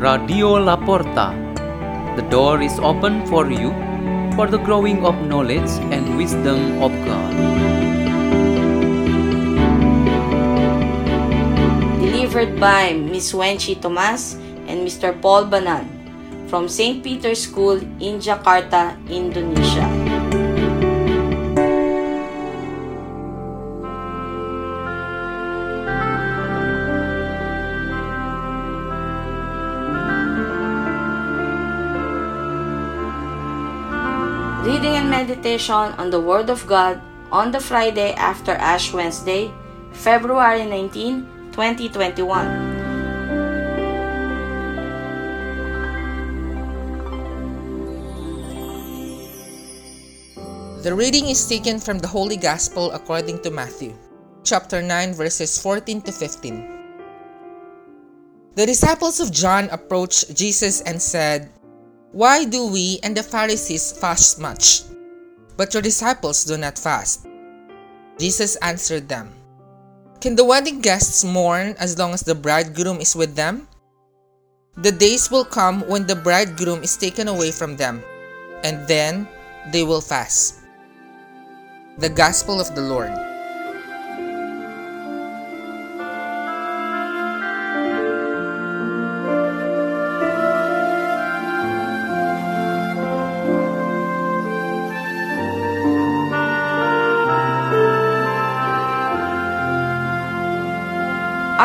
Radio La Porta. The door is open for you for the growing of knowledge and wisdom of God. Delivered by Miss Wenchie Thomas and Mr. Paul Banan from St. Peter's School in Jakarta, Indonesia. Reading and meditation on the Word of God on the Friday after Ash Wednesday, February 19, 2021. The reading is taken from the Holy Gospel according to Matthew, chapter 9, verses 14 to 15. The disciples of John approached Jesus and said, Why do we and the Pharisees fast much, but your disciples do not fast? Jesus answered them, Can the wedding guests mourn as long as the bridegroom is with them? The days will come when the bridegroom is taken away from them, and then they will fast. The Gospel of the Lord.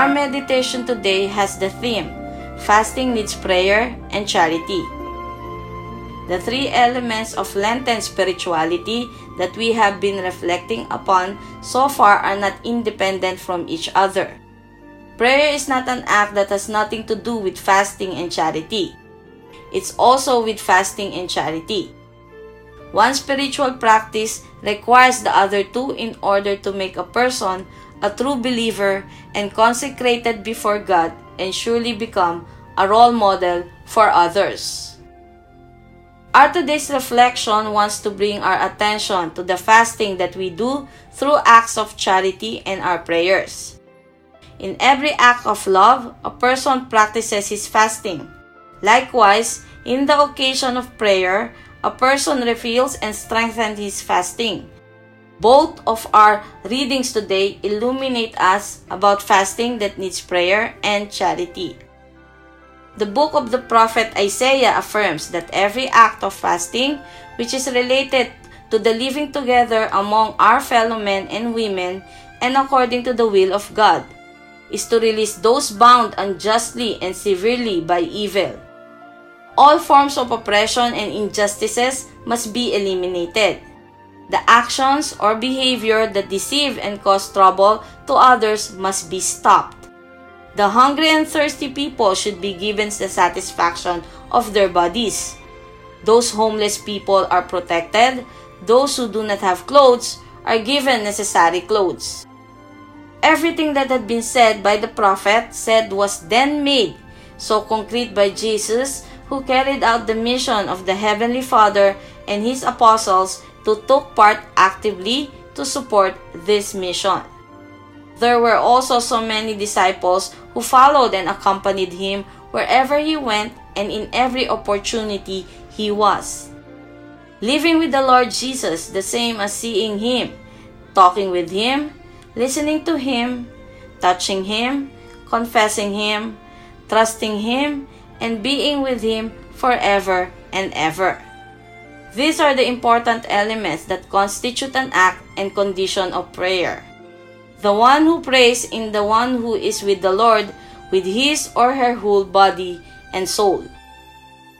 Our meditation today has the theme Fasting needs prayer and charity. The three elements of Lenten spirituality that we have been reflecting upon so far are not independent from each other. Prayer is not an act that has nothing to do with fasting and charity. It's also with fasting and charity. One spiritual practice requires the other two in order to make a person a true believer and consecrated before God and surely become a role model for others. Our today's reflection wants to bring our attention to the fasting that we do through acts of charity and our prayers. In every act of love, a person practices his fasting. Likewise, in the occasion of prayer, a person reveals and strengthens his fasting. Both of our readings today illuminate us about fasting that needs prayer and charity. The book of the prophet Isaiah affirms that every act of fasting, which is related to the living together among our fellow men and women and according to the will of God, is to release those bound unjustly and severely by evil. All forms of oppression and injustices must be eliminated. The actions or behavior that deceive and cause trouble to others must be stopped. The hungry and thirsty people should be given the satisfaction of their bodies. Those homeless people are protected. Those who do not have clothes are given necessary clothes. Everything that had been said by the prophet said was then made so concrete by Jesus who carried out the mission of the Heavenly Father and his apostles to took part actively to support this mission. There were also so many disciples who followed and accompanied him wherever he went and in every opportunity he was. Living with the Lord Jesus, the same as seeing him, talking with him, listening to him, touching him, confessing him, trusting him, and being with him forever and ever. These are the important elements that constitute an act and condition of prayer. The one who prays in the one who is with the Lord with his or her whole body and soul.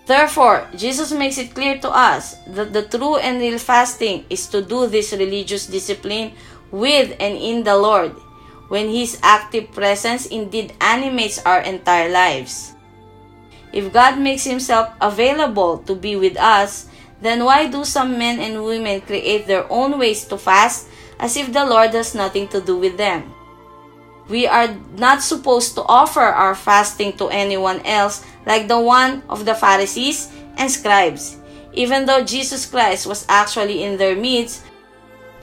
Therefore, Jesus makes it clear to us that the true and real fasting is to do this religious discipline with and in the Lord, when His active presence indeed animates our entire lives. If God makes Himself available to be with us, then why do some men and women create their own ways to fast as if the Lord has nothing to do with them. We are not supposed to offer our fasting to anyone else like the one of the Pharisees and scribes. Even though Jesus Christ was actually in their midst,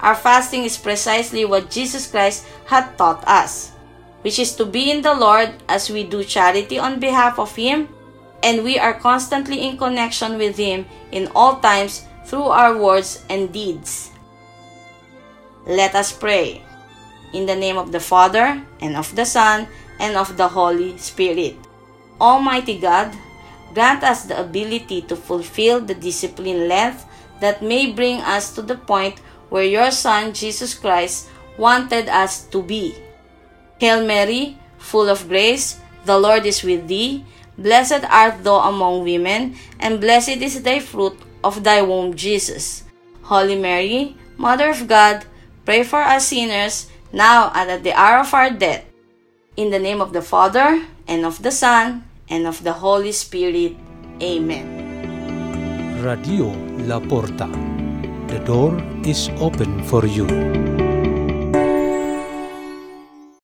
our fasting is precisely what Jesus Christ had taught us, which is to be in the Lord as we do charity on behalf of Him and we are constantly in connection with Him in all times through our words and deeds. Let us pray. In the name of the Father, and of the Son, and of the Holy Spirit. Almighty God, grant us the ability to fulfill the discipline length that may bring us to the point where your Son, Jesus Christ, wanted us to be. Hail Mary, full of grace, the Lord is with thee. Blessed art thou among women, and blessed is thy fruit of thy womb, Jesus. Holy Mary, Mother of God, pray for us sinners, now and at the hour of our death. In the name of the Father, and of the Son, and of the Holy Spirit. Amen. Radio La Porta. The door is open for you.